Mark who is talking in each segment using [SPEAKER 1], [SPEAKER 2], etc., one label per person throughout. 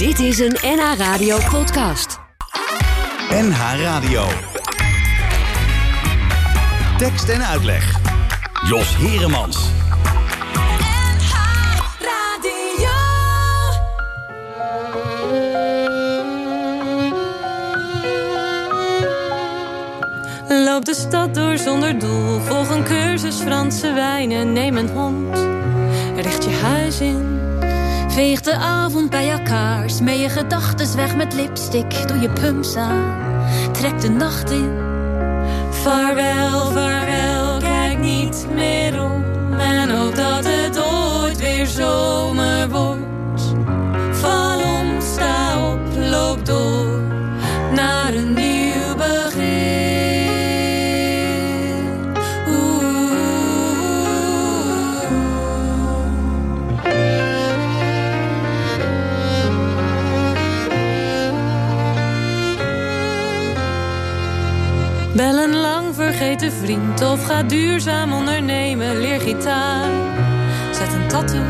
[SPEAKER 1] Dit is een NH Radio podcast.
[SPEAKER 2] NH Radio. Tekst en uitleg. Jos Heremans.
[SPEAKER 3] Loop de stad door zonder doel. Volg een cursus Franse wijnen. Neem een hond. Richt je huis in. Veeg de avond bij elkaar. Smee je gedachten weg met lipstick. Doe je pumps aan. Trek de nacht in. Vaarwel, vaarwel. Kijk niet meer om. En hoop dat het ooit weer zomer wordt. Vriend of ga duurzaam ondernemen. Leer gitaar, zet een tattoo.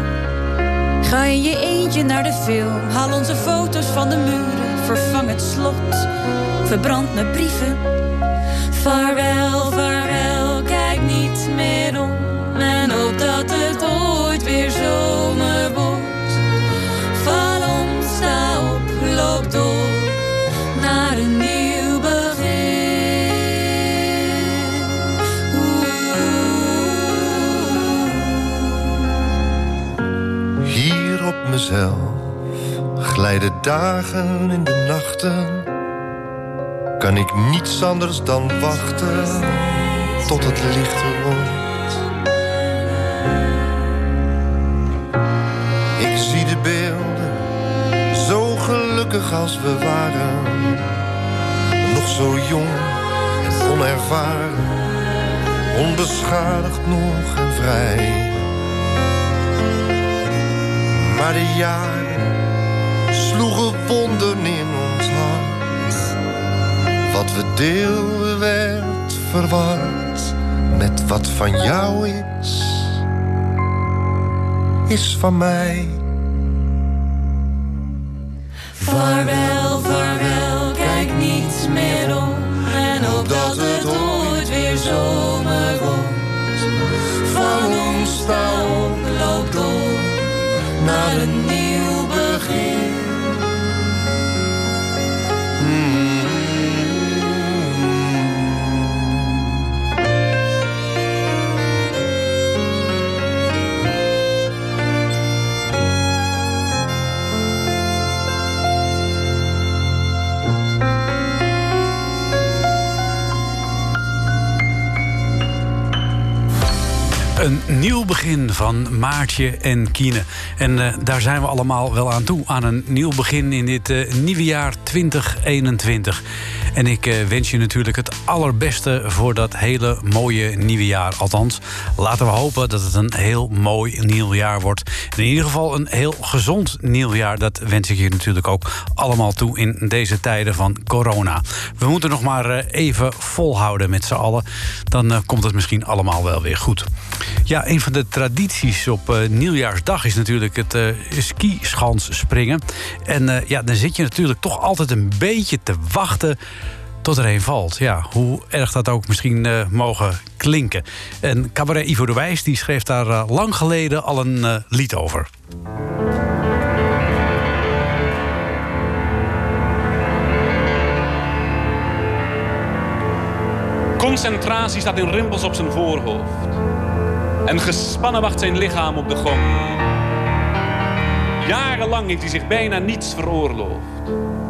[SPEAKER 3] Ga in je eentje naar de film. Haal onze foto's van de muren. Vervang het slot. Verbrand mijn brieven. Vaarwel, vaarwel, kijk niet meer om. En hoop dat het ooit weer zomer wordt. Val om, sta op, loop door. Naar een nieuw
[SPEAKER 4] mezelf glijden dagen in de nachten. Kan ik niets anders dan wachten tot het lichter wordt. Ik zie de beelden, zo gelukkig als we waren. Nog zo jong en onervaren, onbeschadigd nog en vrij. Maar de jaren sloegen wonden in ons hart. Wat we deelden werd verward met wat van jou is, is van mij.
[SPEAKER 3] Vaarwel, vaarwel, kijk niet meer om. En hoop dat het ooit weer zomer wordt. Van ons sta op, loop door. Naar een nieuw
[SPEAKER 5] Een nieuw begin van Maartje en Kiene. En eh, daar zijn we allemaal wel aan toe. Aan een nieuw begin in dit eh, nieuwe jaar 2021. En ik eh, wens je natuurlijk het allerbeste voor dat hele mooie nieuwe jaar. Althans, laten we hopen dat het een heel mooi nieuw jaar wordt. En in ieder geval een heel gezond nieuw jaar. Dat wens ik je natuurlijk ook allemaal toe in deze tijden van corona. We moeten nog maar eh, even volhouden met z'n allen. Dan eh, komt het misschien allemaal wel weer goed. Ja, een van de tradities op nieuwjaarsdag is natuurlijk het skischans springen. En ja, dan zit je natuurlijk toch altijd een beetje te wachten tot er een valt. Ja, hoe erg dat ook misschien eh, mogen klinken. En cabaret Ivo de Wijs die schreef daar eh, lang geleden al een eh, lied over.
[SPEAKER 6] Concentratie staat in rimpels op zijn voorhoofd. En gespannen wacht zijn lichaam op de gong. Jarenlang heeft hij zich bijna niets veroorloofd.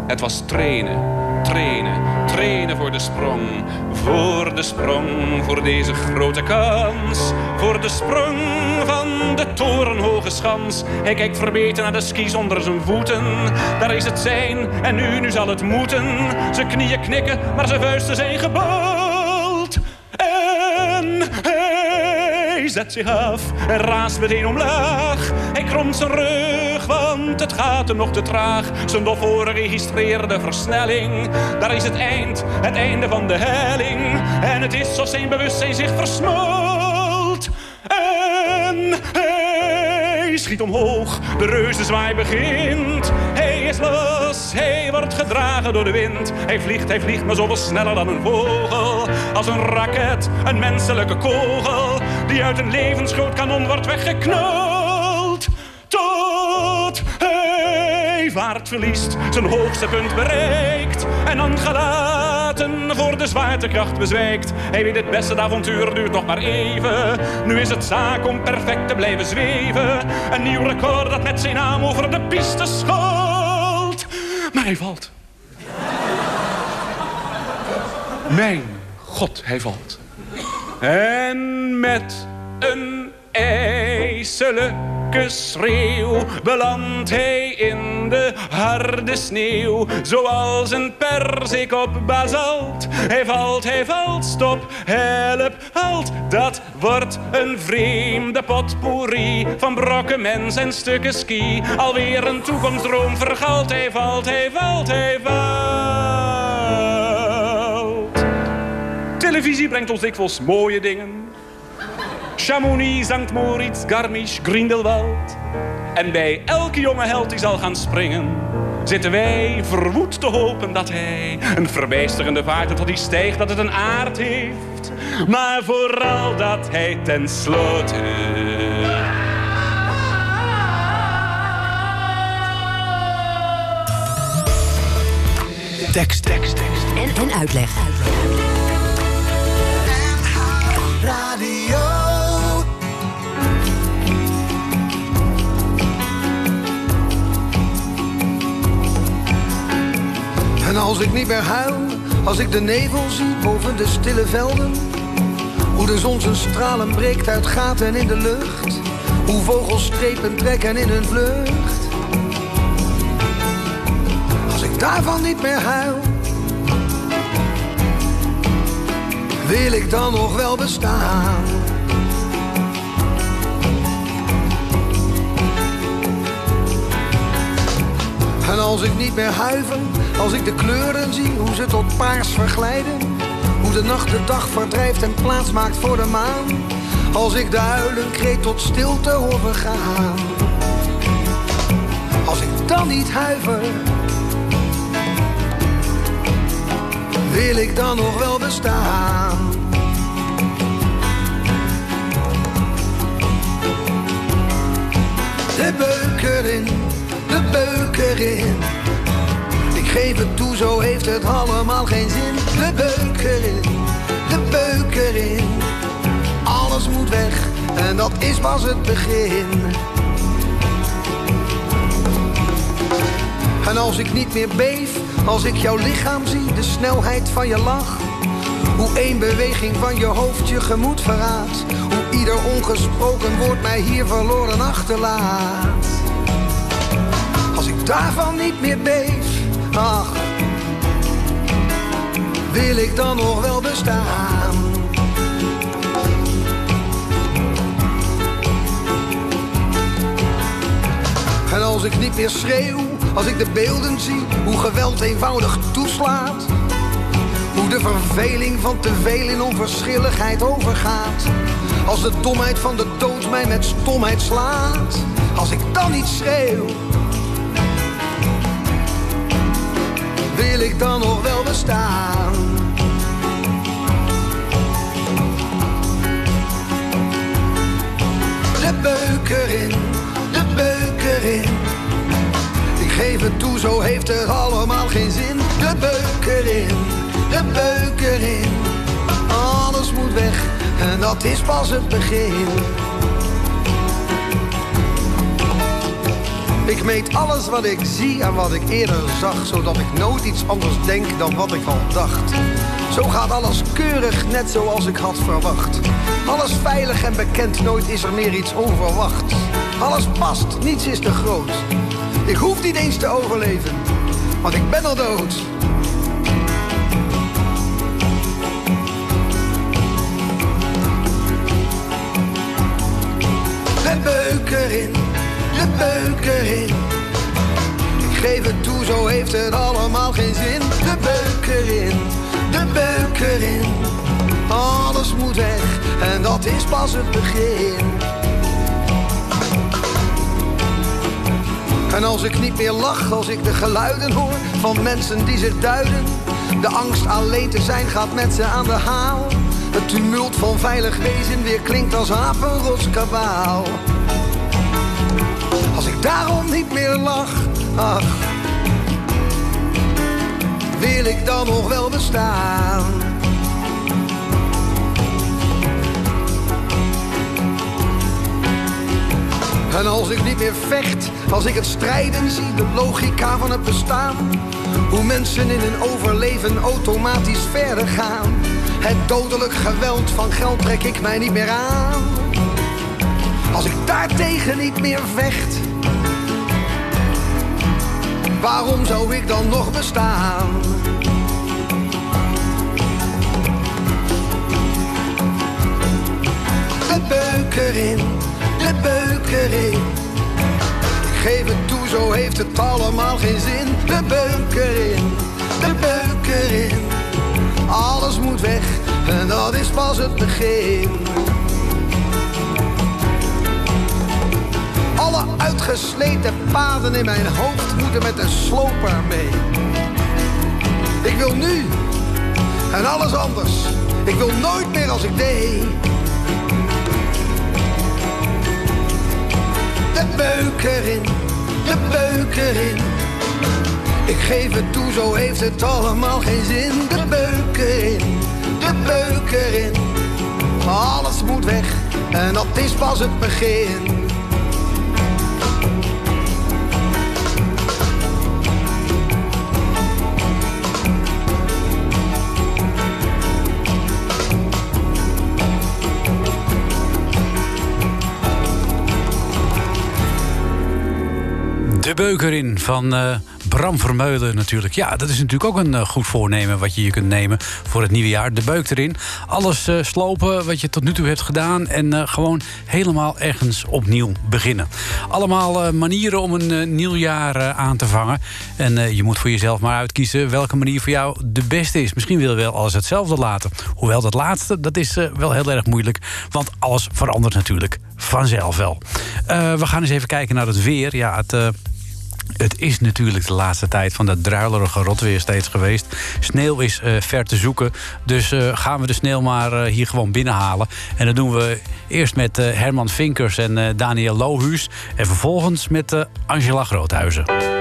[SPEAKER 6] Het was trainen, trainen, trainen voor de sprong. Voor de sprong, voor deze grote kans. Voor de sprong van de torenhoge schans. Hij kijkt verbeten naar de skis onder zijn voeten. Daar is het zijn en nu, nu zal het moeten. Zijn knieën knikken, maar zijn vuisten zijn gebald. Hij zet zich af en raast meteen omlaag. Hij kromt zijn rug, want het gaat hem nog te traag. Zijn dof geregistreerde versnelling. Daar is het eind, het einde van de helling. En het is alsof zijn bewustzijn zich versmalt. En hij schiet omhoog, de reuzenzwaai begint. Hij wordt gedragen door de wind. Hij vliegt, hij vliegt, maar zoveel sneller dan een vogel. Als een raket, een menselijke kogel. Die uit een levensgroot kanon wordt weggeknald. Tot hij vaart verliest, zijn hoogste punt bereikt. En dan gelaten voor de zwaartekracht bezwijkt. Hij weet het beste, avontuur duurt nog maar even. Nu is het zaak om perfect te blijven zweven. Een nieuw record dat met zijn naam over de piste scholt. Maar hij valt. Mijn God, hij valt. En met een ijselijke schreeuw belandt hij in de harde sneeuw. Zoals een perzik op basalt. Hij valt, hij valt, stop, help, halt. Dat wordt een vreemde potpourri van brokken mens en stukken ski. Alweer een toekomstdroom vergalt. Hij valt, hij valt, hij valt. Televisie brengt ons dikwijls mooie dingen. Chamonix, Sankt Moritz, Garmisch, Grindelwald. En bij elke jonge held die zal gaan springen... zitten wij verwoed te hopen dat hij een verbijsterende vaart... dat hij stijgt, dat het een aard heeft. Maar vooral dat hij tenslotte...
[SPEAKER 7] Tekst, tekst, tekst.
[SPEAKER 1] En, en uitleg.
[SPEAKER 8] Radio. En als ik niet meer huil, als ik de nevel zie boven de stille velden. Hoe de zon zijn stralen breekt uit gaten in de lucht. Hoe vogels strepen trekken in hun vlucht. Als ik daarvan niet meer huil, wil ik dan nog wel bestaan? En als ik niet meer huiver, als ik de kleuren zie, hoe ze tot paars verglijden. Hoe de nacht de dag verdrijft en plaats maakt voor de maan. Als ik de huilenkreet tot stilte hoor vergaan. Als ik dan niet huiver, wil ik dan nog wel bestaan? De beuk erin, de beuk erin. Geef het toe, zo heeft het allemaal geen zin. De beuk erin, de beuk erin. Alles moet weg en dat is pas het begin. En als ik niet meer beef, als ik jouw lichaam zie, de snelheid van je lach. Hoe één beweging van je hoofd je gemoed verraadt. Hoe ieder ongesproken woord mij hier verloren achterlaat. Als ik daarvan niet meer beef, ach, wil ik dan nog wel bestaan? En als ik niet meer schreeuw, als ik de beelden zie, hoe geweld eenvoudig toeslaat. Hoe de verveling van te veel in onverschilligheid overgaat. Als de domheid van de dood mij met stomheid slaat. Als ik dan niet schreeuw, wil ik dan nog wel bestaan? De beuk erin, de beuk erin. Ik geef het toe, zo heeft het allemaal geen zin. De beuk erin, de beuk erin. Alles moet weg en dat is pas het begin. Ik meet alles wat ik zie en wat ik eerder zag, zodat ik nooit iets anders denk dan wat ik al dacht. Zo gaat alles keurig, net zoals ik had verwacht. Alles veilig en bekend, nooit is er meer iets onverwachts. Alles past, niets is te groot. Ik hoef niet eens te overleven, want ik ben al dood. De beuk erin, de beuk erin. Ik geef het toe, zo heeft het allemaal geen zin. De beuk erin, de beuk erin. Alles moet weg en dat is pas het begin. En als ik niet meer lach, als ik de geluiden hoor van mensen die zich duiden. De angst alleen te zijn gaat met ze aan de haal. Het tumult van veilig wezen weer klinkt als apenrotskabaal. Als lach, ach, wil ik dan nog wel bestaan? En als ik niet meer vecht, als ik het strijden zie, de logica van het bestaan. Hoe mensen in hun overleven automatisch verder gaan. Het dodelijk geweld van geld trek ik mij niet meer aan. Als ik daartegen niet meer vecht, waarom zou ik dan nog bestaan? De beuk erin, de beuk erin. Ik geef het toe, zo heeft het allemaal geen zin. De beuk erin, de beuk erin. Alles moet weg en dat is pas het begin. Alle uitgesleten paden in mijn hoofd moeten met de sloper mee. Ik wil nu en alles anders. Ik wil nooit meer als ik deed. De beuk erin, de beuk erin. Ik geef het toe, zo heeft het allemaal geen zin. De beuk erin, de beuk erin. Alles moet weg en dat is pas het begin.
[SPEAKER 5] De beuker in van uh, Bram Vermeulen natuurlijk. Ja, dat is natuurlijk ook een uh, goed voornemen wat je je kunt nemen voor het nieuwe jaar. De beuk erin. Alles uh, slopen wat je tot nu toe hebt gedaan. En gewoon helemaal ergens opnieuw beginnen. Allemaal manieren om een nieuw jaar aan te vangen. En je moet voor jezelf maar uitkiezen welke manier voor jou de beste is. Misschien wil je wel alles hetzelfde laten. Hoewel dat laatste, dat is wel heel erg moeilijk. Want alles verandert natuurlijk vanzelf wel. we gaan eens even kijken naar het weer. Ja, het het is natuurlijk de laatste tijd van dat druilerige rotweer steeds geweest. Sneeuw is uh, ver te zoeken. Dus uh, gaan we de sneeuw maar uh, hier gewoon binnenhalen. En dat doen we eerst met Herman Vinkers en Daniel Lohuus. En vervolgens met Angela Groothuizen.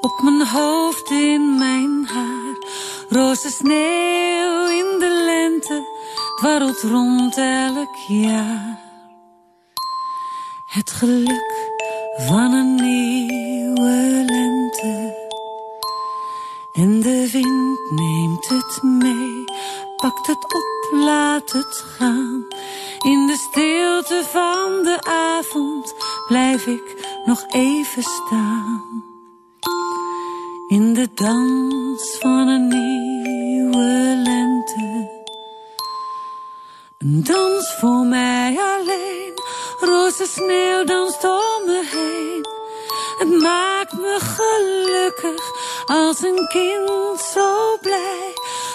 [SPEAKER 9] Op mijn hoofd in mijn haar. Roze sneeuw in de lente dwarrelt rond elk jaar. Het geluk van een nieuwe lente. En de wind neemt het mee, pakt het op, laat het gaan. In de stilte van de avond blijf ik nog even staan. In de dans van een nieuwe lente. Een dans voor mij alleen, roze sneeuw danst om me heen. Het maakt me gelukkig als een kind zo blij.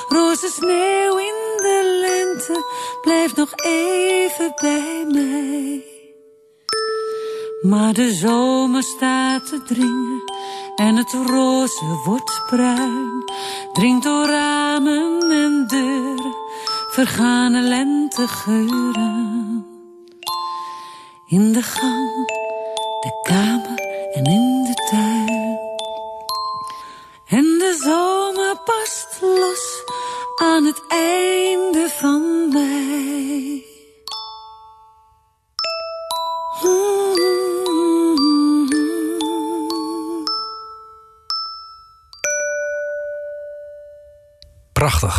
[SPEAKER 9] Roze sneeuw in de lente, blijf nog even bij mij. Maar de zomer staat te dringen en het roze wordt bruin. Dringt door ramen en deuren, vergane lentegeuren. In de gang, de kamer en in de tuin. En de zomer past los aan het einde van mei.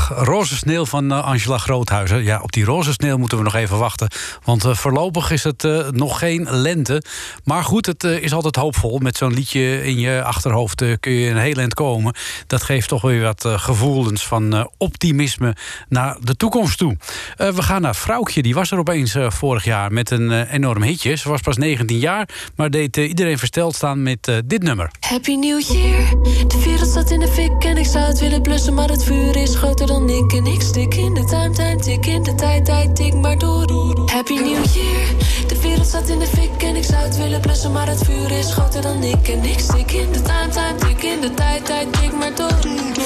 [SPEAKER 5] Roze sneeuw van uh, Angela Groothuizen. Ja, op die roze sneeuw moeten we nog even wachten. Want uh, voorlopig is het uh, nog geen lente. Maar goed, het is altijd hoopvol. Met zo'n liedje in je achterhoofd kun je een heel eind komen. Dat geeft toch weer wat gevoelens van optimisme naar de toekomst toe. we gaan naar Vrouwtje. Die was er opeens vorig jaar met een enorm hitje. Ze was pas 19 jaar, maar deed iedereen versteld staan met dit nummer.
[SPEAKER 10] Happy New Year. De wereld staat in de fik en ik zou het willen blussen, maar het vuur is groter dan ik en ik stik in de time, time, tik in de tijd, tijd, tik maar door. Happy New Year, de wereld staat in de fik en ik zou het willen blussen, maar het vuur is groter dan ik en ik stik in de time, time, tik in de tijd, tijd, tik maar door.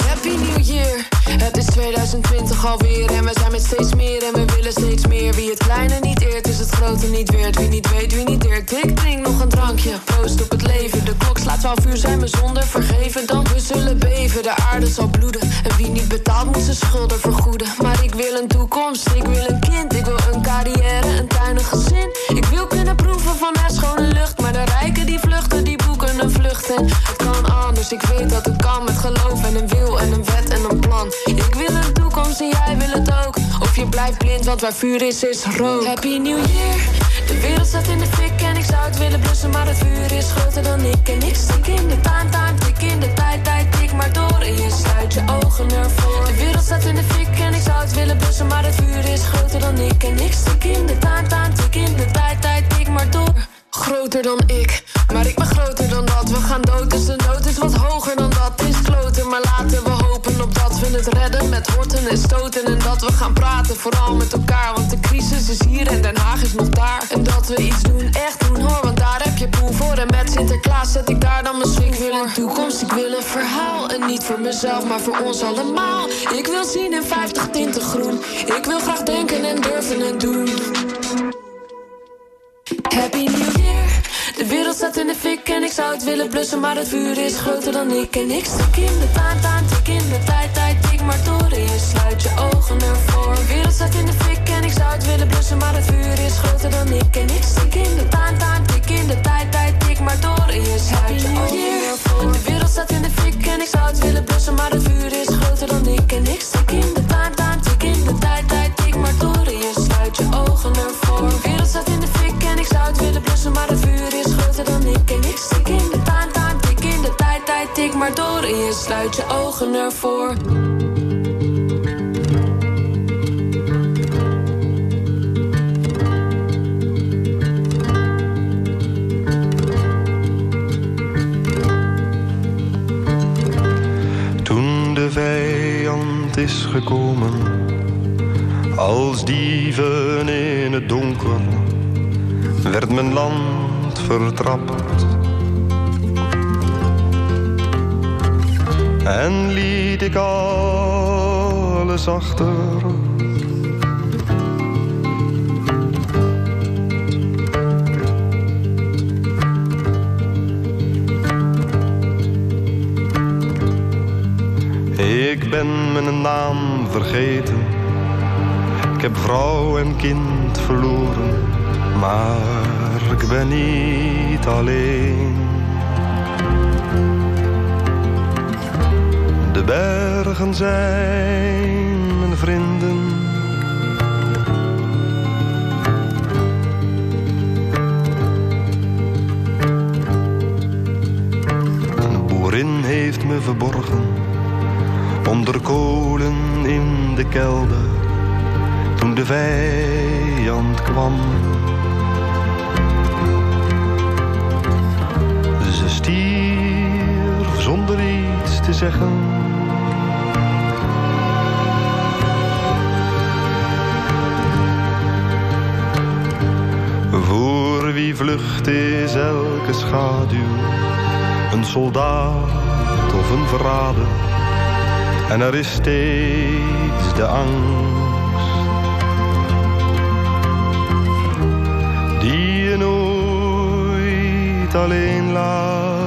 [SPEAKER 10] Happy New Year, het is 2020 alweer en we zijn met steeds meer en Wie het kleine niet eert, is het grote niet weert. Wie niet weet, wie niet eert, ik drink nog een drankje. Proost op het leven, de klok slaat 12 uur, zijn we zonder vergeven. Dan we zullen beven, de aarde zal bloeden en wie niet betaalt moet zijn schulden vergoeden. Maar ik wil een toekomst, ik wil een kind, ik wil een carrière, een tuin, een gezin. Ik wil kunnen proeven van haar schone lucht, maar de rijken die vluchten, die boeken een vlucht. En het kan anders, ik weet dat het kan met geloof en een wil en een wet en een plan. Ik wil een en jij wil het ook. Of je blijft blind, want waar vuur is, is rook. Happy New Year, de wereld staat in de fik en ik zou het willen blussen, maar het vuur is groter dan ik. En ik stik in de time, time, tik in de tijd, tijd, tik maar door en je sluit je ogen ervoor. De wereld staat in de fik en ik zou het willen blussen, maar het vuur is groter dan ik. En ik stik in de time, time, tik in de tijd, tijd, tik maar door. Groter dan ik, maar ik ben groter dan dat. We gaan dood, dus de nood is wat hoger dan dat. Is kloten, maar laten we hopen op dat we het redden met horten en stoten. En dat we gaan praten, vooral met elkaar. Want de crisis is hier en Den Haag is nog daar. En dat we iets doen, echt doen hoor, want daar heb je poen voor. En met Sinterklaas zet ik daar dan mijn swing. Ik wil een toekomst, ik wil een verhaal. En niet voor mezelf, maar voor ons allemaal. Ik wil zien in 50 tinten groen. Ik wil graag denken en durven en doen. Happy New Year. De wereld staat in de fik en ik zou het willen blussen, maar het vuur is groter dan ik. En ik stik in de taan, taan, tik in de tijd, tijd, tik maar door. En je sluit je ogen ervoor. De wereld staat in de fik en ik zou het willen blussen, maar het vuur is groter dan ik. En ik stik in de taan, taan, tik in de tijd, tijd, tik maar door. En je sluit je ogen ervoor. De wereld staat in de fik en ik zou het willen blussen, maar het vuur is groter dan ik. Maar door. En je sluit je ogen ervoor.
[SPEAKER 11] Toen de vijand is gekomen, als dieven in het donker, werd mijn land vertrapt. en liet ik alles achter. Ik ben mijn naam vergeten, ik heb vrouw en kind verloren, maar ik ben niet alleen. Bergen zijn mijn vrienden. Een boerin heeft me verborgen onder kolen in de kelder toen de vijand kwam. Iets te zeggen. Voor wie vlucht is elke schaduw, een soldaat of een verrader. En er is steeds de angst die je nooit alleen laat.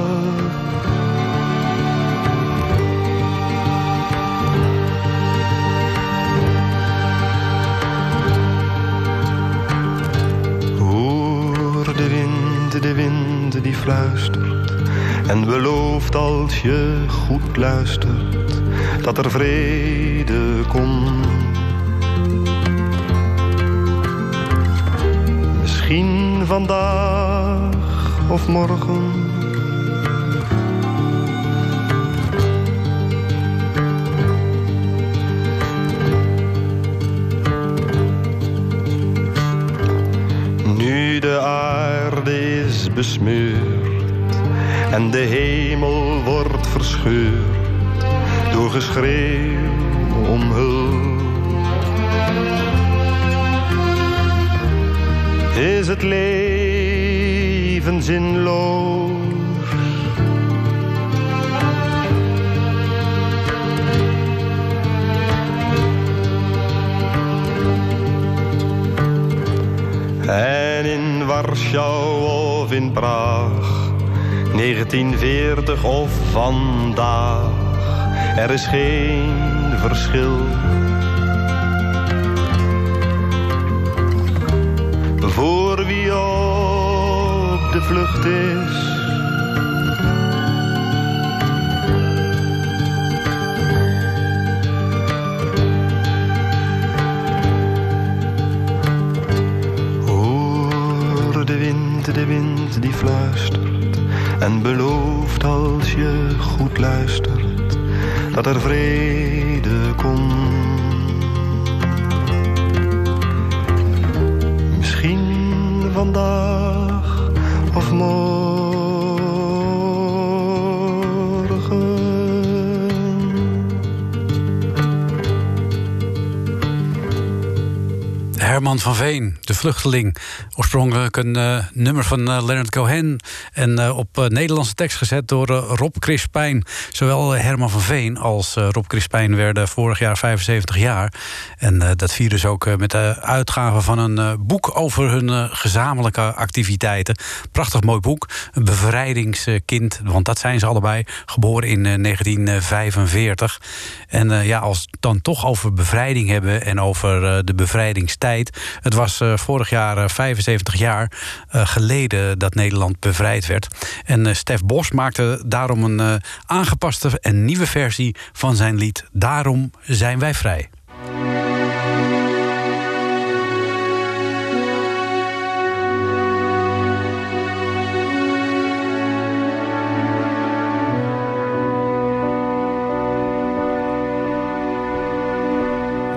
[SPEAKER 11] Die fluistert en belooft als je goed luistert dat er vrede komt. Misschien vandaag of morgen. Besmeurd en de hemel wordt verscheurd door geschreeuw om hulp. Is het leven zinloos? En in Warschau in Praag, 1940 of vandaag er is geen verschil. Voor wie op de vlucht is. Hoor de wind, de wind die fluistert en belooft als je goed luistert dat er vrede komt. Misschien vandaag of morgen.
[SPEAKER 5] Herman van Veen, de vluchteling. Oorspronkelijk een eh, nummer van eh, Leonard Cohen. En eh, op Nederlandse tekst gezet door Rob Crispijn. Zowel Herman van Veen als Rob Crispijn werden vorig jaar 75 jaar. En dat vierden ze ook met de uitgave van een boek over hun gezamenlijke activiteiten. Prachtig mooi boek. Een bevrijdingskind, want dat zijn ze allebei. Geboren in eh, 1945. En ja, als we dan toch over bevrijding hebben en over de bevrijdingstijd. Het was vorig jaar eh, 75 jaar eh, geleden dat Nederland bevrijd werd. En eh, Stef Bos maakte daarom een eh, aangepaste en nieuwe versie van zijn lied Daarom zijn wij vrij.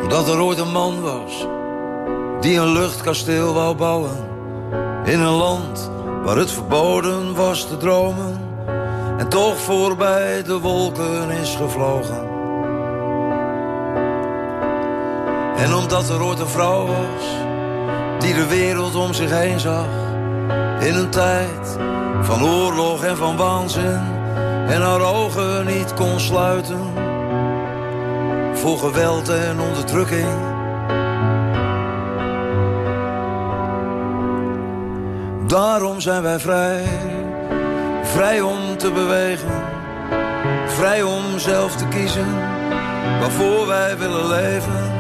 [SPEAKER 12] Omdat er ooit een man was die een luchtkasteel wou bouwen. In een land waar het verboden was te dromen. En toch voorbij de wolken is gevlogen. En omdat er ooit een vrouw was die de wereld om zich heen zag. In een tijd van oorlog en van waanzin. En haar ogen niet kon sluiten. Voor geweld en onderdrukking. Daarom zijn wij vrij, vrij om te bewegen, vrij om zelf te kiezen, waarvoor wij willen leven.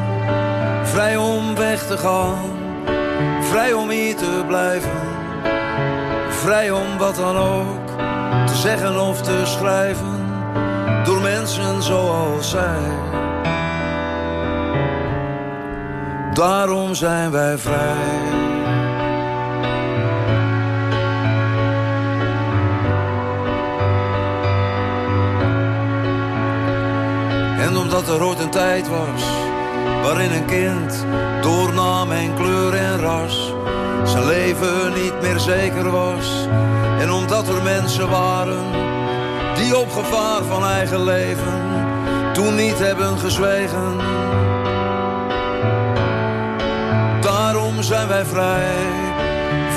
[SPEAKER 12] Vrij om weg te gaan, vrij om hier te blijven. Vrij om wat dan ook te zeggen of te schrijven. Door mensen zoals zij. Daarom zijn wij vrij. Omdat er ooit een tijd was waarin een kind door naam en kleur en ras zijn leven niet meer zeker was. En omdat er mensen waren die op gevaar van eigen leven toen niet hebben gezwegen. Daarom zijn wij vrij,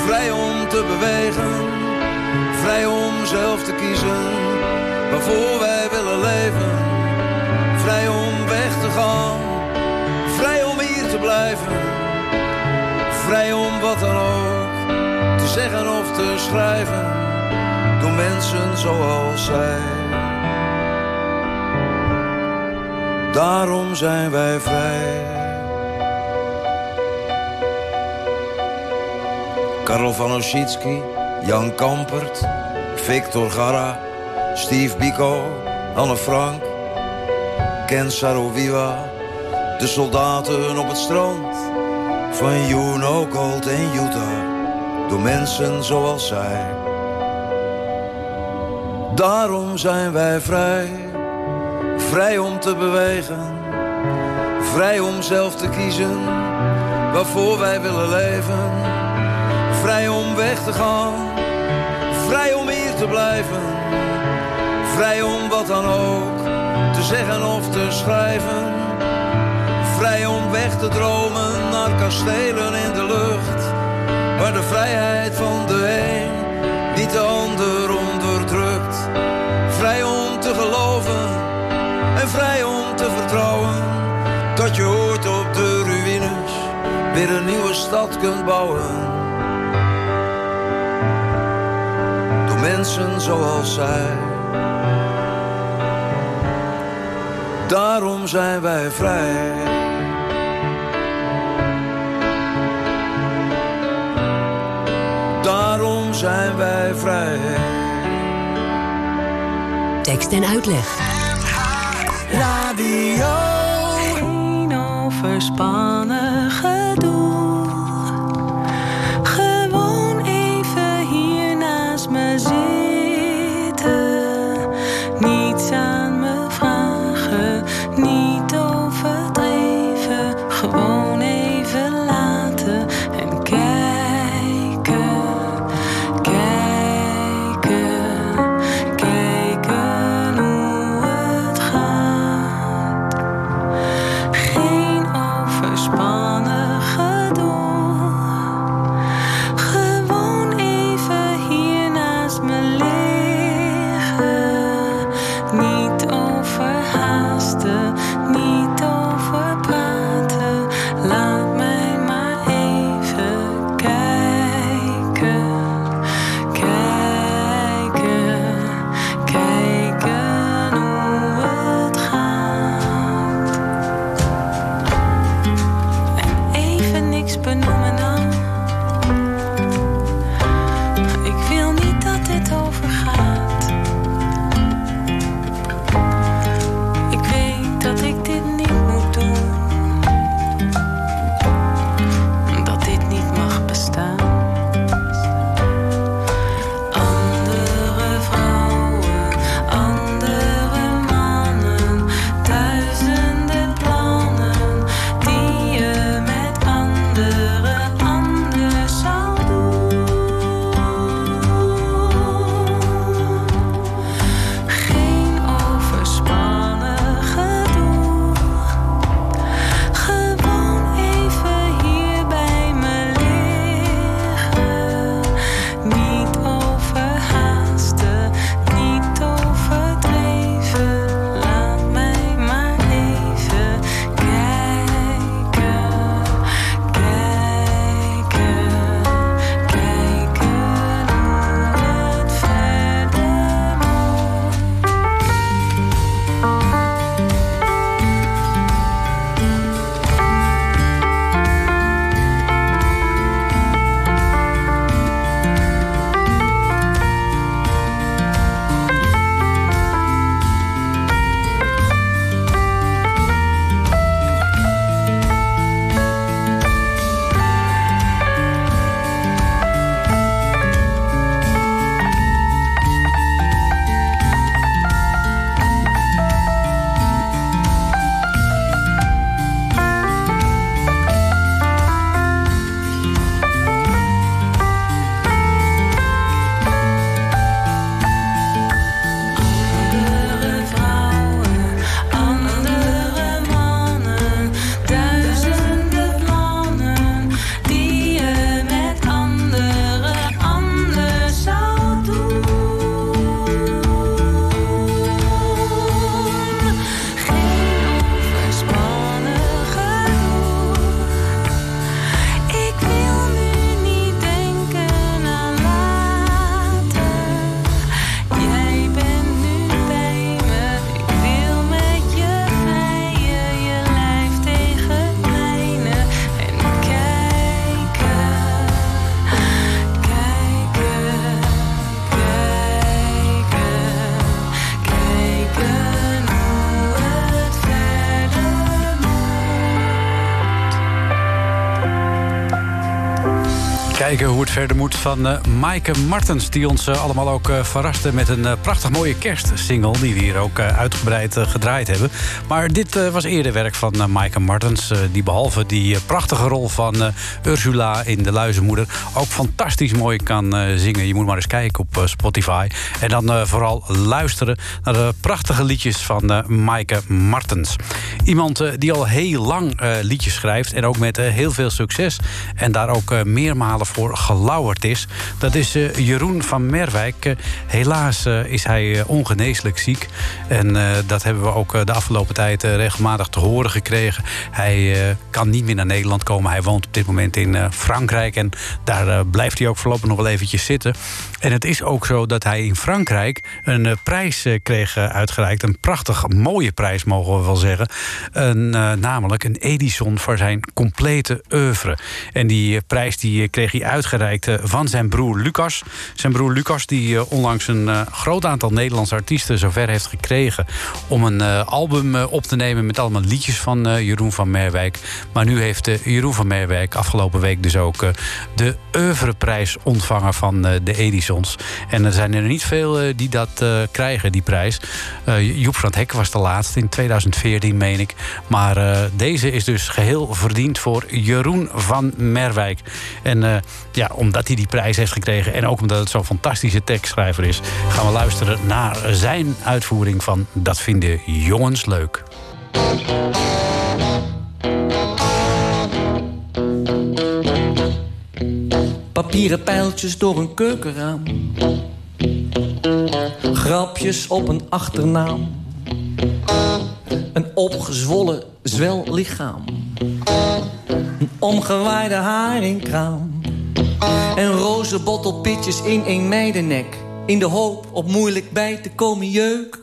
[SPEAKER 12] vrij om te bewegen, vrij om zelf te kiezen waarvoor wij willen leven. Vrij om weg te gaan, vrij om hier te blijven. Vrij om wat dan ook te zeggen of te schrijven. Door mensen zoals zij. Daarom zijn wij vrij. Karel van Ossitsky, Jan Kampert, Victor Garra, Steve Biko, Anne Frank, Ken Sarowiwa, de soldaten op het strand. Van Juno, Gold en Utah, door mensen zoals zij. Daarom zijn wij vrij, vrij om te bewegen, vrij om zelf te kiezen waarvoor wij willen leven, vrij om weg te gaan, vrij om hier te blijven, vrij om wat dan ook te zeggen of te schrijven. Vrij om weg te dromen naar kastelen in de lucht. Waar de vrijheid van de een niet de ander onderdrukt. Vrij om te geloven en vrij om te vertrouwen. Dat je ooit op de ruïnes weer een nieuwe stad kunt bouwen. Door mensen zoals zij. Daarom zijn wij vrij. Daarom zijn wij vrij.
[SPEAKER 1] Tekst en uitleg.
[SPEAKER 13] Radio. Geen overspannen
[SPEAKER 5] verder moet van uh, Maaike Martens... die ons uh, allemaal ook uh, verraste met een prachtig mooie kerstsingle... die we hier ook uitgebreid gedraaid hebben. Maar dit was eerder werk van Maaike Martens... die behalve die prachtige rol van Ursula in De Luizenmoeder... ook fantastisch mooi kan zingen. Je moet maar eens kijken op Spotify. En dan vooral luisteren naar de prachtige liedjes van Maaike Martens. Iemand die al heel lang liedjes schrijft... en ook met heel veel succes. En daar ook meermalen voor gelauwerd is. Dat is uh, Jeroen van Merwijk. Uh, helaas uh, is hij ongeneeslijk ziek. En dat hebben we ook de afgelopen tijd regelmatig te horen gekregen. Hij kan niet meer naar Nederland komen. Hij woont op dit moment in Frankrijk. En daar blijft hij ook voorlopig nog wel eventjes zitten. En het is ook zo dat hij in Frankrijk een prijs kreeg uitgereikt. Een prachtig mooie prijs, mogen we wel zeggen. Een, namelijk een Edison voor zijn complete oeuvre. En die prijs die kreeg hij uitgereikt eh, van zijn broer Lucas. Zijn broer Lucas die eh, onlangs een eh, groot aantal Nederlandse artiesten zover heeft gekregen... om een album op te nemen met allemaal liedjes van Jeroen van Merwijk. Maar nu heeft Jeroen van Merwijk afgelopen week dus ook de oeuvreprijs ontvangen van de Edisons. En er zijn er niet veel die dat krijgen, die prijs. Joep van het was de laatste in 2014, meen ik. Maar deze is dus geheel verdiend voor Jeroen van Merwijk. En ja, omdat hij die prijs heeft gekregen en ook omdat het zo'n fantastische tekstschrijver is, gaan we luisteren naar zijn uitvoering van Dat vinden jongens leuk.
[SPEAKER 14] Papieren pijltjes door een keukenraam. Grapjes op een achternaam. Een opgezwollen zwellichaam. Een omgewaaide haringkraam. En roze bottelpitjes in een meidennek. In de hoop op moeilijk bij te komen jeuk.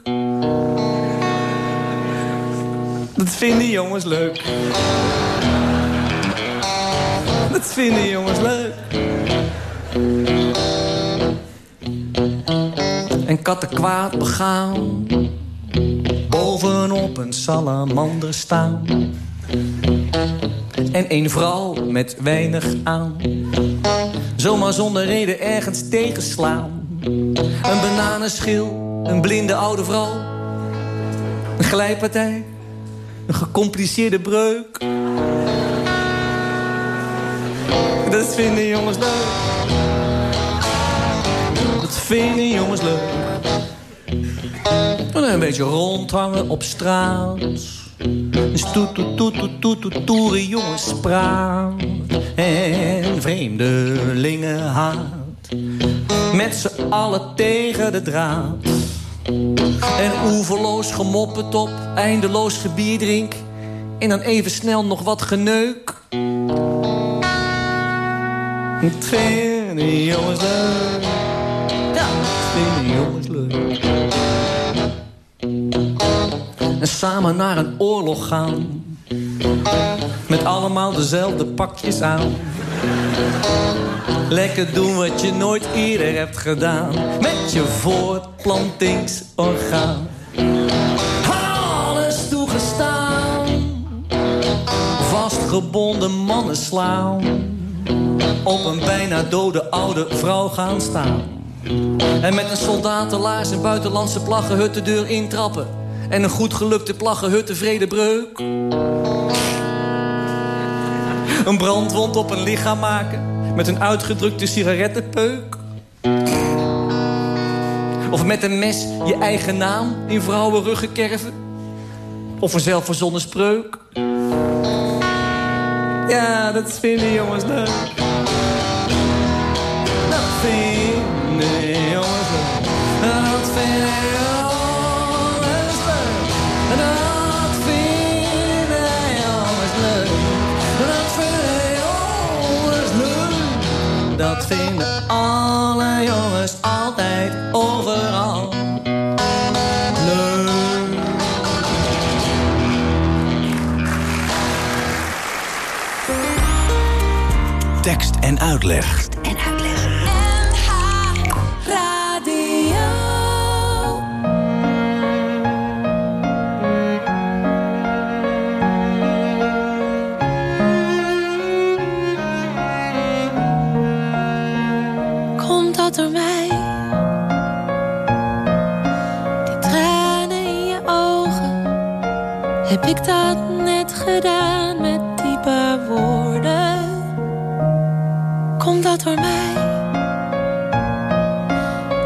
[SPEAKER 14] Dat vinden jongens leuk. Dat vinden jongens leuk. En katten kwaad begaan. Bovenop een salamander staan en een vrouw met weinig aan. Zomaar zonder reden ergens tegenslaan. Een bananenschil, een blinde oude vrouw. Een glijpartij, een gecompliceerde breuk. Dat vinden jongens leuk. Dat vinden jongens leuk. En een beetje rondhangen op straat stoet, toet, toet, toet, toet, toet, toere jongens. En vreemdelingen haat. Met z'n allen tegen de draad. En oeverloos gemoppet op, eindeloos gebierdrink. En dan even snel nog wat geneuk. Het vinden jongens leuk. Ja, vinden jongens leuk en samen naar een oorlog gaan. Met allemaal dezelfde pakjes aan. Lekker doen wat je nooit eerder hebt gedaan. Met je voortplantingsorgaan. Alles toegestaan. Vastgebonden mannen slaan. Op een bijna dode oude vrouw gaan staan. En met een soldatenlaars en buitenlandse plaggenhut de deur intrappen en een goed gelukte plaggen hut tevreden breuk. Een brandwond op een lichaam maken met een uitgedrukte sigarettenpeuk. Of met een mes je eigen naam in vrouwenruggen kerven. Of een zelfverzonnen spreuk. Ja, dat vinden jongens leuk. Dat vinden jongens leuk. Dat vinden dat vinden alle jongens altijd overal leuk.
[SPEAKER 7] Tekst en uitleg.
[SPEAKER 3] Ik dat net gedaan met die woorden? Komt dat door mij?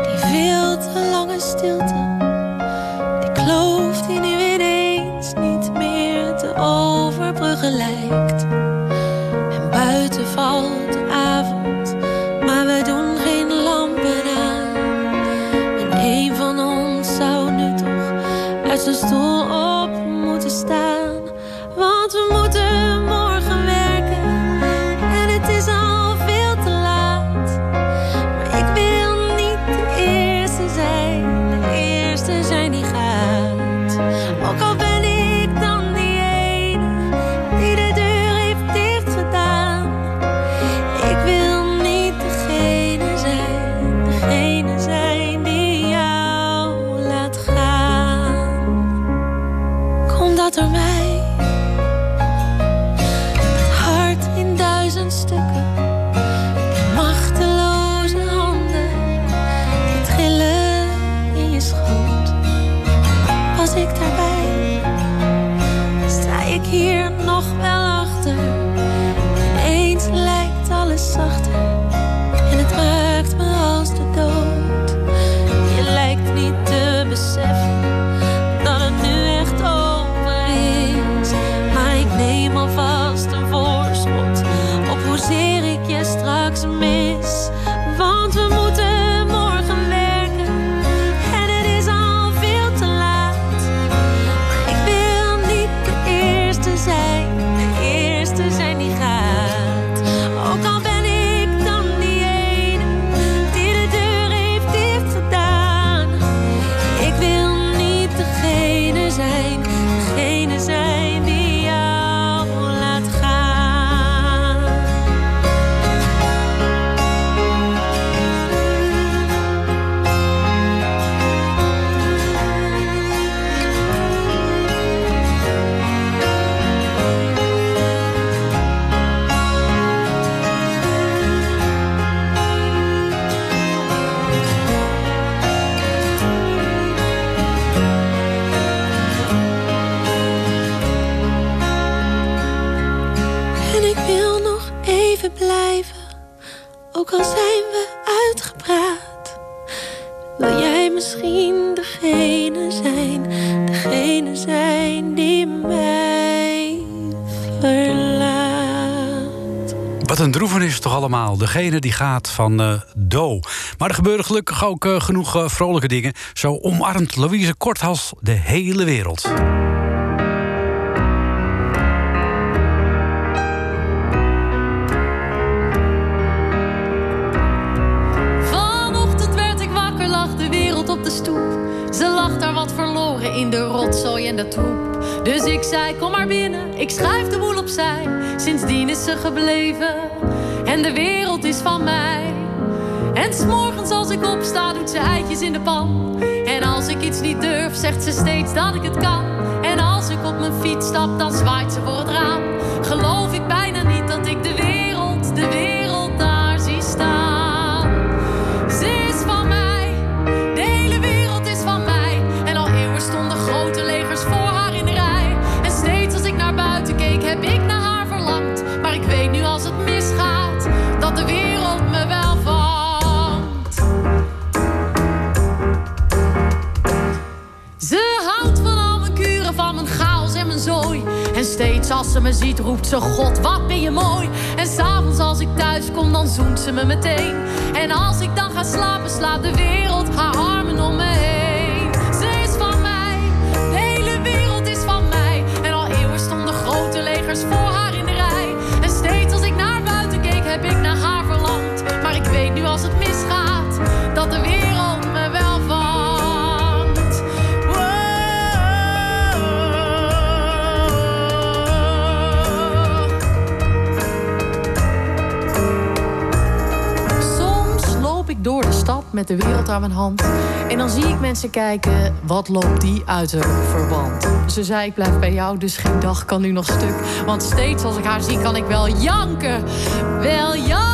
[SPEAKER 3] Die veel te lange stilte, die kloof die nu ineens niet meer te overbruggen lijkt. En buiten valt de avond, maar we doen geen lampen aan. En een van ons zou nu toch uit zijn stoel Mij? Dat hart in duizend stukken, degene zijn, degene zijn die mij verlaat?
[SPEAKER 5] Wat een droevenis toch allemaal. Degene die gaat van eh Do. Maar er gebeuren gelukkig ook eh, genoeg eh, vrolijke dingen. Zo omarmt Louise Korthals de hele wereld.
[SPEAKER 13] Dus ik zei, kom maar binnen, ik schuif de boel opzij. Sindsdien is ze gebleven en de wereld is van mij. En s'morgens als ik opsta, doet ze eitjes in de pan. En als ik iets niet durf, zegt ze steeds dat ik het kan. En als ik op mijn fiets stap, dan zwaait ze voor het raam. Geloof ik bijna niet dat ik de Als ze me ziet, roept ze: God, wat ben je mooi. En s'avonds als ik thuis kom, dan zoent ze me meteen. En als ik dan ga slapen, slaat de wereld haar armen om me heen. Ze is van mij, de hele wereld is van mij. En al eeuwen stonden grote legers voor met de wereld aan mijn hand. En dan zie ik mensen kijken, wat loopt die uit haar verband? Ze zei, ik blijf bij jou, dus geen dag kan nu nog stuk. Want steeds als ik haar zie, kan ik wel janken. Wel janken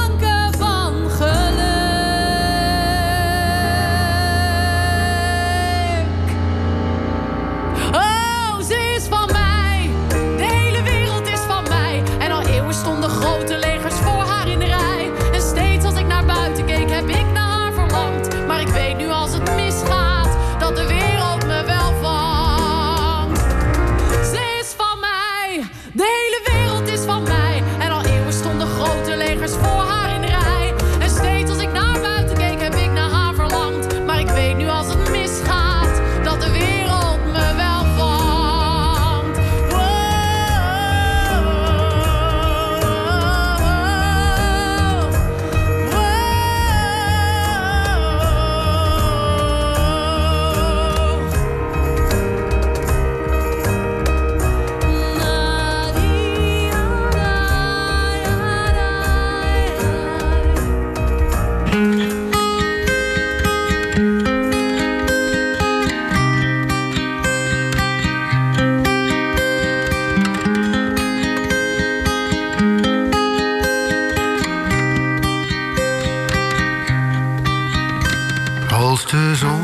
[SPEAKER 3] Als de zon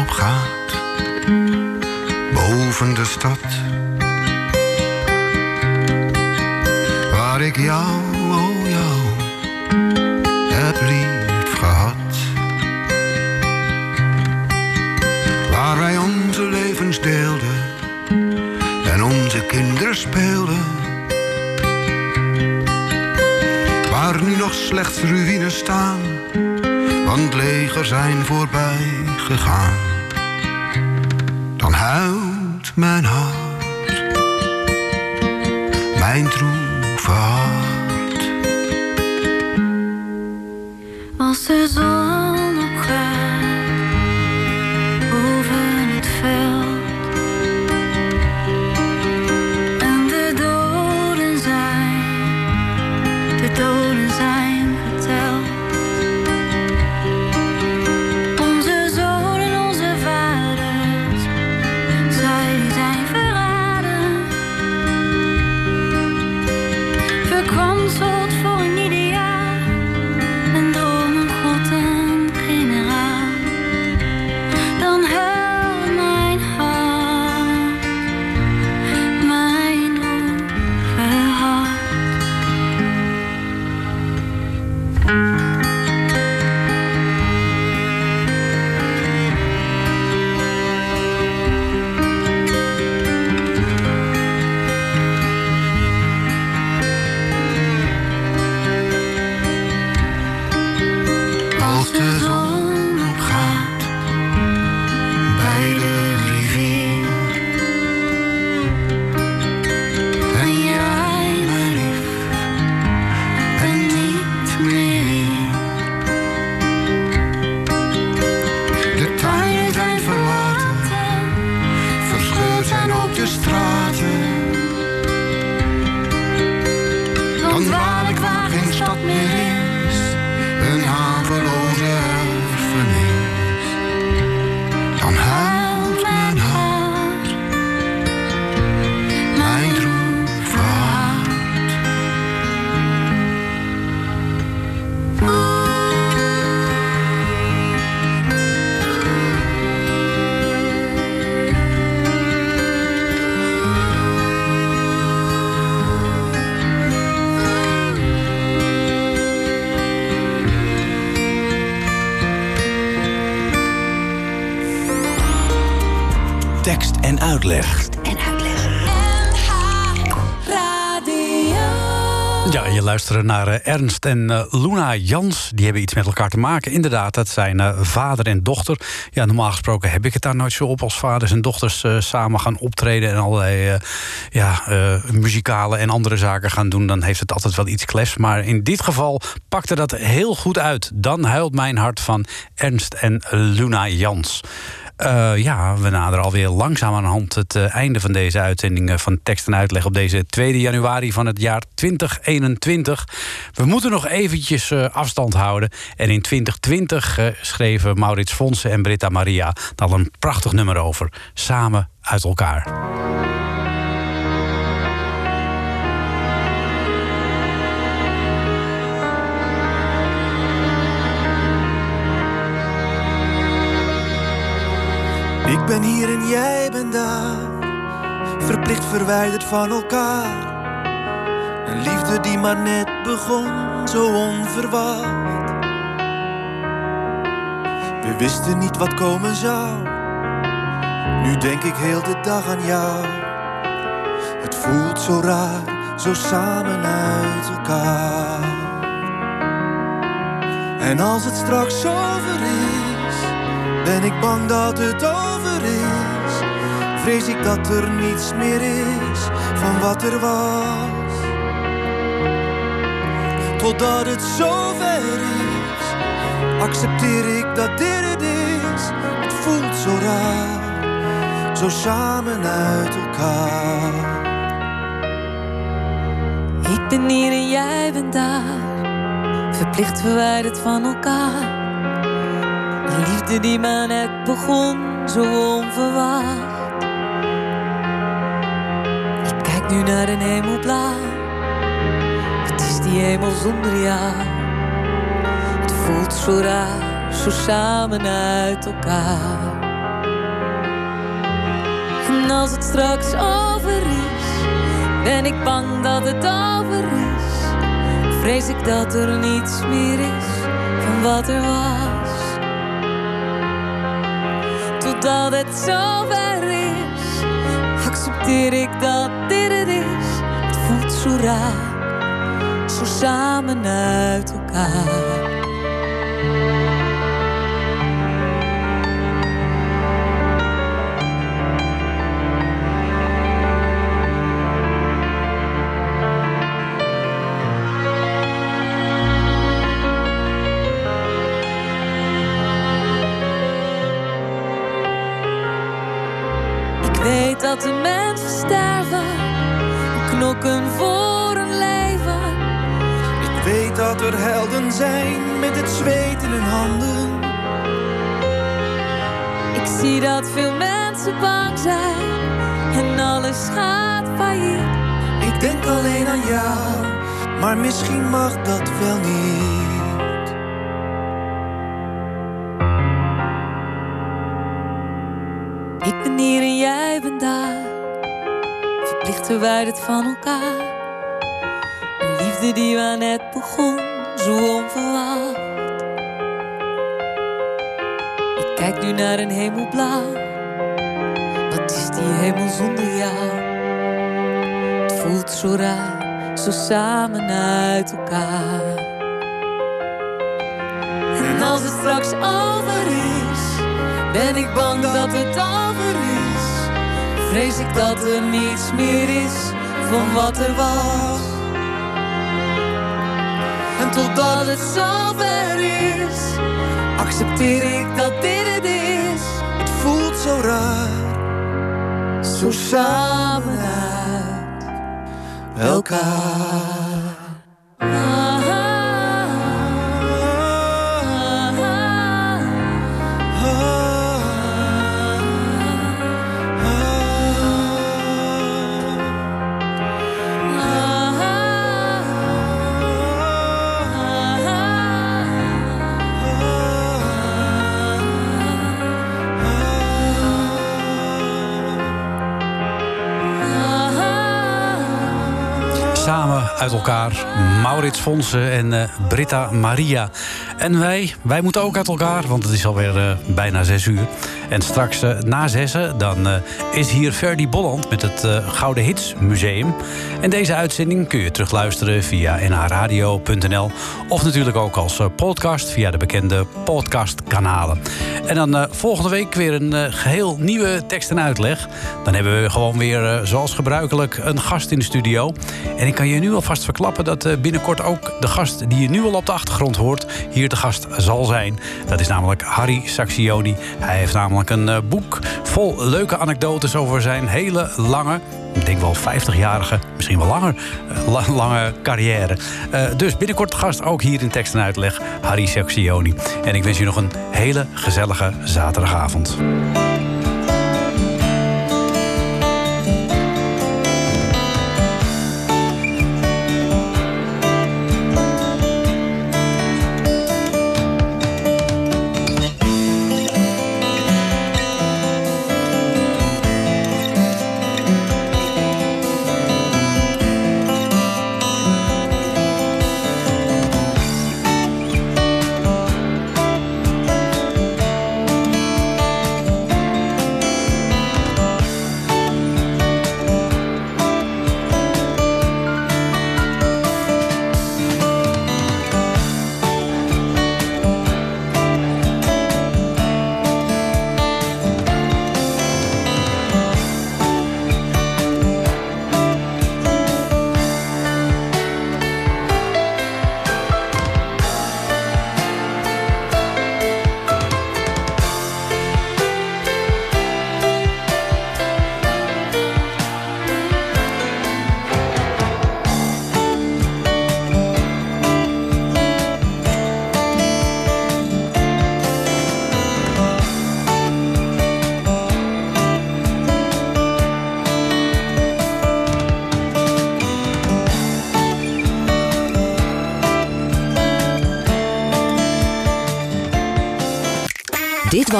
[SPEAKER 3] opgaat boven de stad, waar ik jou, oh jou, heb lief gehad. Waar wij onze levens deelden en onze kinderen speelden. Waar nu nog slechts ruïnes staan, want legers zijn voorbij gegaan. Dan huilt mijn hart, mijn droeve
[SPEAKER 8] Als de En
[SPEAKER 7] uitleg.
[SPEAKER 5] Ja, je luistert naar eh, Ernst en eh, Luna Jans. Die hebben iets met elkaar te maken. Inderdaad, dat zijn eh, vader en dochter. Ja, normaal gesproken heb ik het daar nooit zo op als vaders en dochters samen gaan optreden en allerlei ja, muzikale en andere zaken gaan doen. Dan heeft het altijd wel iets klefs. Maar in dit geval pakte dat heel goed uit. Dan huilt mijn hart van Ernst en Luna Jans. Eh, ja, we naderen alweer langzaam aan hand het eh, einde van deze uitzending eh, van tekst en uitleg op deze 2 januari van het jaar 2021. We moeten nog eventjes afstand houden. En in 2020 eh, schreven Maurits Fonsen en Britta Maria daar een prachtig nummer over. Samen uit elkaar.
[SPEAKER 11] Ben hier en jij bent daar, verplicht verwijderd van elkaar. Een liefde die maar net begon, zo onverwacht. We wisten niet wat komen zou, nu denk ik heel de dag aan jou. Het voelt zo raar, zo samen uit elkaar. En als het straks over is, ben ik bang dat het Vrees ik dat er niets meer is van wat er was. Totdat het zover is, accepteer ik dat dit het is. Het voelt zo raar, zo samen uit elkaar.
[SPEAKER 9] Ik ben hier en jij bent daar, verplicht verwijderd van elkaar. Een liefde die maar net begon, zo onverwacht. Ik kijk nu naar een hemel blauw, het is die hemel zonder jou. Het voelt zo raar, zo samen uit elkaar. En als het straks over is, ben ik bang dat het over is. Vrees ik dat er niets meer is van wat er was. Totdat het zover is, accepteer ik dat dit het is. Het voelt zo raar, zo samen uit elkaar. Weet dat
[SPEAKER 15] er helden zijn met het zweet in hun handen.
[SPEAKER 9] Ik zie dat veel mensen bang zijn en alles gaat failliet.
[SPEAKER 15] Ik denk alleen aan jou, maar misschien mag dat wel niet.
[SPEAKER 9] Ik ben hier en jij bent daar, verplicht verwijderd van elkaar. Een liefde die waar net naar een hemelblauw, wat is die hemel zonder jou? Het voelt zo raar, zo samen uit elkaar. En als het straks over is, ben ik bang dat het over is. Vrees ik dat er niets meer is van wat er was. En totdat het zover is, accepteer ik dat dit het is.
[SPEAKER 15] Voelt zo raar,
[SPEAKER 9] Zo samen uit
[SPEAKER 15] elkaar.
[SPEAKER 5] Uit elkaar, Maurits Fonsen en eh, Britta Maria. En wij, wij moeten ook uit elkaar, want het is alweer eh, bijna zes uur. En straks eh, na zessen, dan eh, is hier Ferdy Bolland met het eh, Gouden Hits Museum. En deze uitzending kun je terugluisteren via nhradio.nl... of natuurlijk ook als podcast via de bekende podcastkanalen. En dan volgende week weer een eh, geheel nieuwe tekst en uitleg. Dan hebben we gewoon weer, zoals gebruikelijk, een gast in de studio. En ik kan je nu alvast verklappen dat binnenkort ook de gast... die je nu al op de achtergrond hoort, hier de gast zal zijn. Dat is namelijk Harry Saxioni. Hij heeft namelijk een eh, boek vol leuke anekdotes over zijn hele lange ik denk wel 50-jarige, misschien wel langer, eh, la- lange carrière. Eh, dus binnenkort gast ook hier in tekst en uitleg, Harry Saxioni. En ik wens je nog een hele gezellige zaterdagavond.